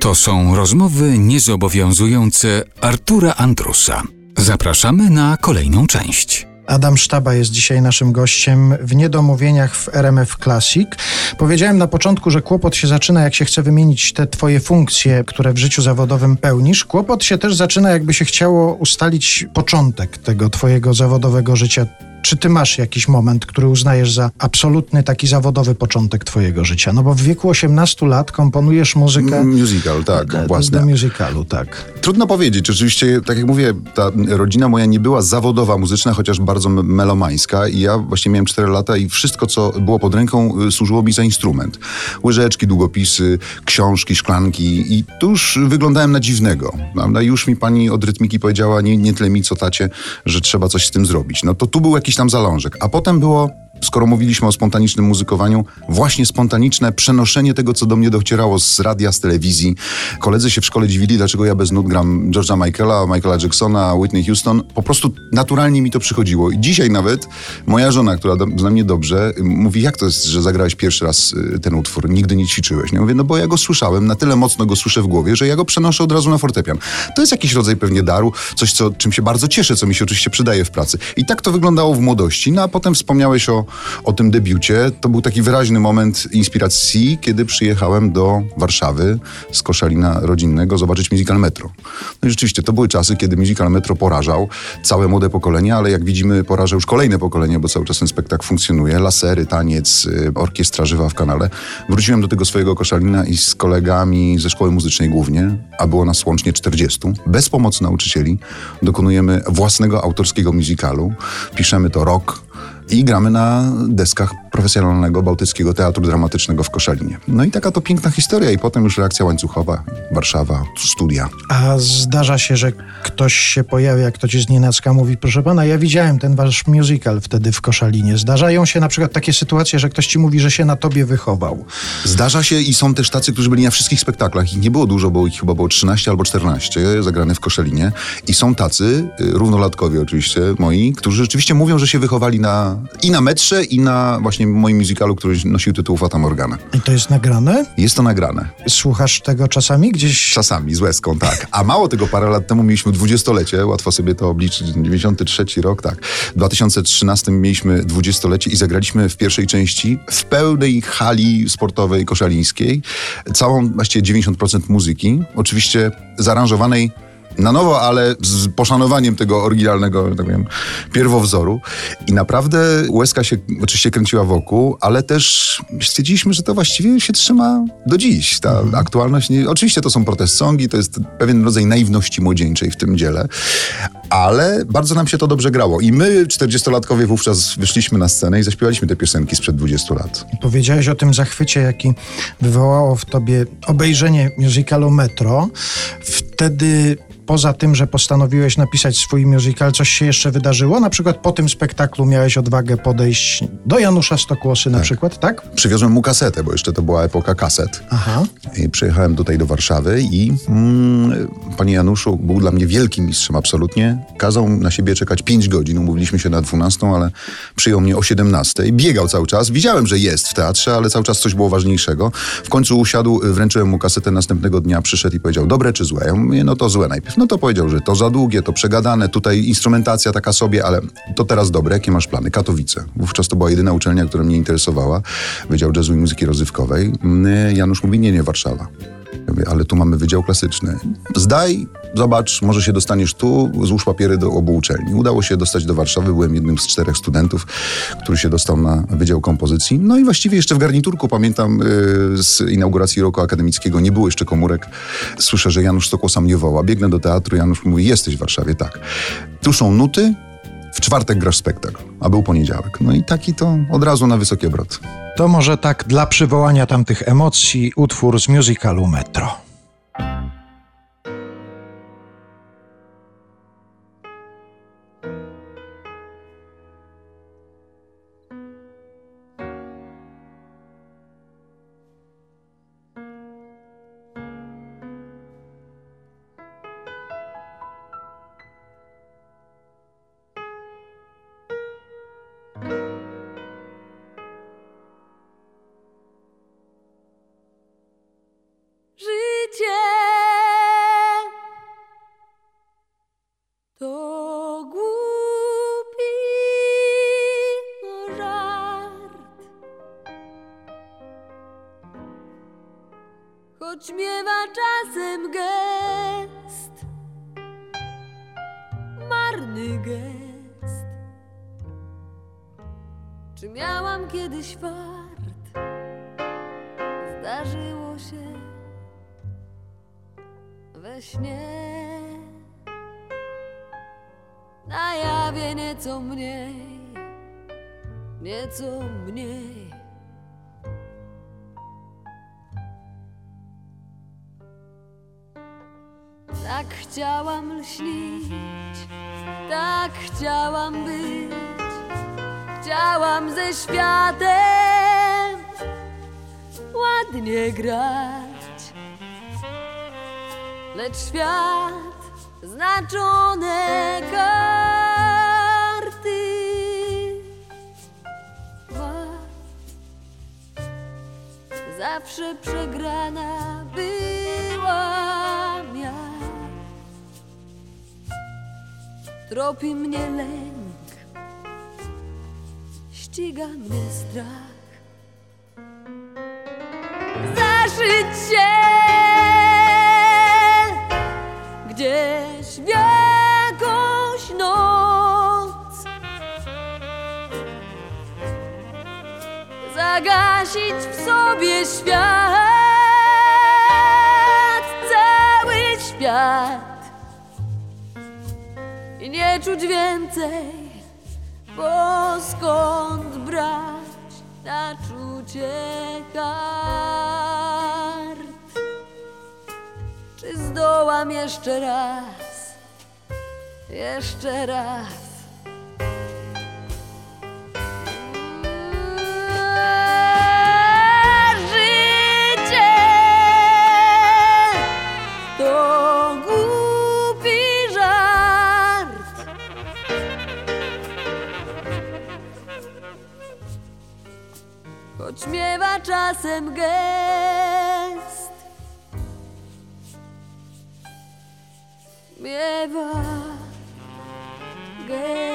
To są rozmowy niezobowiązujące Artura Andrusa. Zapraszamy na kolejną część. Adam Sztaba jest dzisiaj naszym gościem w Niedomówieniach w RMF Classic. Powiedziałem na początku, że kłopot się zaczyna, jak się chce wymienić te twoje funkcje, które w życiu zawodowym pełnisz. Kłopot się też zaczyna, jakby się chciało ustalić początek tego twojego zawodowego życia. Czy ty masz jakiś moment, który uznajesz za absolutny taki zawodowy początek twojego życia? No bo w wieku 18 lat komponujesz muzykę... Musical, tak, do, własne. do musicalu, tak. Trudno powiedzieć. Oczywiście, tak jak mówię, ta rodzina moja nie była zawodowa muzyczna, chociaż bardzo melomańska i ja właśnie miałem 4 lata i wszystko, co było pod ręką, y, służyło mi za instrument. Łyżeczki, długopisy, książki, szklanki i tu już wyglądałem na dziwnego. Prawda? Już mi pani od rytmiki powiedziała, nie, nie tyle mi, co tacie, że trzeba coś z tym zrobić. No to tu był jakiś tam zalążek. A potem było skoro mówiliśmy o spontanicznym muzykowaniu, właśnie spontaniczne przenoszenie tego, co do mnie docierało z radia, z telewizji. Koledzy się w szkole dziwili, dlaczego ja bez nut gram George'a Michaela, Michaela Jacksona, Whitney Houston. Po prostu naturalnie mi to przychodziło. I dzisiaj nawet moja żona, która zna mnie dobrze, mówi, jak to jest, że zagrałeś pierwszy raz y, ten utwór, nigdy nie ćwiczyłeś. Nie mówię, no bo ja go słyszałem, na tyle mocno go słyszę w głowie, że ja go przenoszę od razu na fortepian. To jest jakiś rodzaj pewnie daru, coś, co, czym się bardzo cieszę, co mi się oczywiście przydaje w pracy. I tak to wyglądało w młodości. No a potem wspomniałeś o, o tym debiucie. To był taki wyraźny moment inspiracji, kiedy przyjechałem do Warszawy z Koszalina rodzinnego zobaczyć musical Metro. No i rzeczywiście, to były czasy, kiedy musical Metro porażał całe młode pokolenie, ale jak widzimy poraża już kolejne pokolenie, bo cały czas ten spektakl funkcjonuje. Lasery, taniec, y, orkiestra żywa w kanale. Wróciłem do tego swojego Koszalina i z kolegami ze szkoły muzycznej głównie, a było nas łącznie 40, bez pomocy nauczycieli, dokonujemy własnego autorskiego musicalu. Piszemy to rok, i gramy na deskach profesjonalnego Bałtyckiego Teatru Dramatycznego w Koszalinie. No i taka to piękna historia i potem już reakcja łańcuchowa, Warszawa, studia. A zdarza się, że ktoś się pojawia, ktoś z nienacka mówi, proszę pana, ja widziałem ten wasz musical wtedy w Koszalinie. Zdarzają się na przykład takie sytuacje, że ktoś ci mówi, że się na tobie wychował. Zdarza się i są też tacy, którzy byli na wszystkich spektaklach. Ich nie było dużo, bo ich chyba było 13 albo 14 zagrane w Koszalinie. I są tacy, y, równolatkowie oczywiście moi, którzy rzeczywiście mówią, że się wychowali na, i na metrze, i na właśnie moim musicalu, który nosił tytuł Fata Morgana. I to jest nagrane? Jest to nagrane. Słuchasz tego czasami gdzieś? Czasami, z łezką, tak. A mało tego, parę lat temu mieliśmy dwudziestolecie, łatwo sobie to obliczyć, 93 rok, tak. W 2013 mieliśmy dwudziestolecie i zagraliśmy w pierwszej części w pełnej hali sportowej koszalińskiej całą, właściwie 90% muzyki, oczywiście zaaranżowanej na nowo, ale z poszanowaniem tego oryginalnego, tak powiem, pierwowzoru. I naprawdę łezka się oczywiście kręciła wokół, ale też stwierdziliśmy, że to właściwie się trzyma do dziś. Ta aktualność, nie, oczywiście to są protest songi, to jest pewien rodzaj naiwności młodzieńczej w tym dziele, ale bardzo nam się to dobrze grało. I my, 40-latkowie, wówczas wyszliśmy na scenę i zaśpiewaliśmy te piosenki sprzed 20 lat. Powiedziałeś o tym zachwycie, jaki wywołało w tobie obejrzenie musicalu Metro. Wtedy poza tym, że postanowiłeś napisać swój musical, coś się jeszcze wydarzyło? Na przykład po tym spektaklu miałeś odwagę podejść do Janusza Stokłosy na przykład, tak? Przywiozłem mu kasetę, bo jeszcze to była epoka kaset. Aha. I przyjechałem tutaj do Warszawy i mm, panie Januszu był dla mnie wielkim mistrzem absolutnie. Kazał na siebie czekać 5 godzin. Umówiliśmy się na 12, ale przyjął mnie o 17. I biegał cały czas. Widziałem, że jest w teatrze, ale cały czas coś było ważniejszego. W końcu usiadł, wręczyłem mu kasetę następnego dnia, przyszedł i powiedział, dobre czy złe? Ja mówię, no to złe najpierw. No to powiedział, że to za długie, to przegadane, tutaj instrumentacja taka sobie, ale to teraz dobre. Jakie masz plany? Katowice. Wówczas to była jedyna uczelnia, która mnie interesowała. Wydział Jazzu i Muzyki Rozrywkowej. Mm, Janusz mówi, nie, nie, Warszawa. Mówię, ale tu mamy wydział klasyczny. Zdaj, zobacz, może się dostaniesz tu, złóż papiery do obu uczelni. Udało się dostać do Warszawy, byłem jednym z czterech studentów, który się dostał na Wydział Kompozycji. No i właściwie jeszcze w garniturku, pamiętam yy, z inauguracji roku akademickiego, nie było jeszcze komórek. Słyszę, że Janusz Stokłosa mnie woła. Biegnę do teatru, Janusz mówi, jesteś w Warszawie, tak. Tu są nuty, w czwartek grasz spektakl, a był poniedziałek. No i taki to od razu na wysokie obroty. To może tak dla przywołania tamtych emocji utwór z musicalu Metro. Choć miewa czasem gest, marny gest. Czy miałam kiedyś fart? Zdarzyło się we śnie. Na jawie nieco mniej, nieco mniej. Tak chciałam lśnić, tak chciałam być. Chciałam ze światem ładnie grać. Lecz świat znaczone karty ma. Zawsze przegrana Tropi mnie lęk, ściga mnie strach. Zaszyć się gdzieś w jakąś noc. Zagasić w sobie świat, cały świat i nie czuć więcej, bo skąd brać na czucie kart? Czy zdołam jeszcze raz, jeszcze raz? czasem gest miewa gest.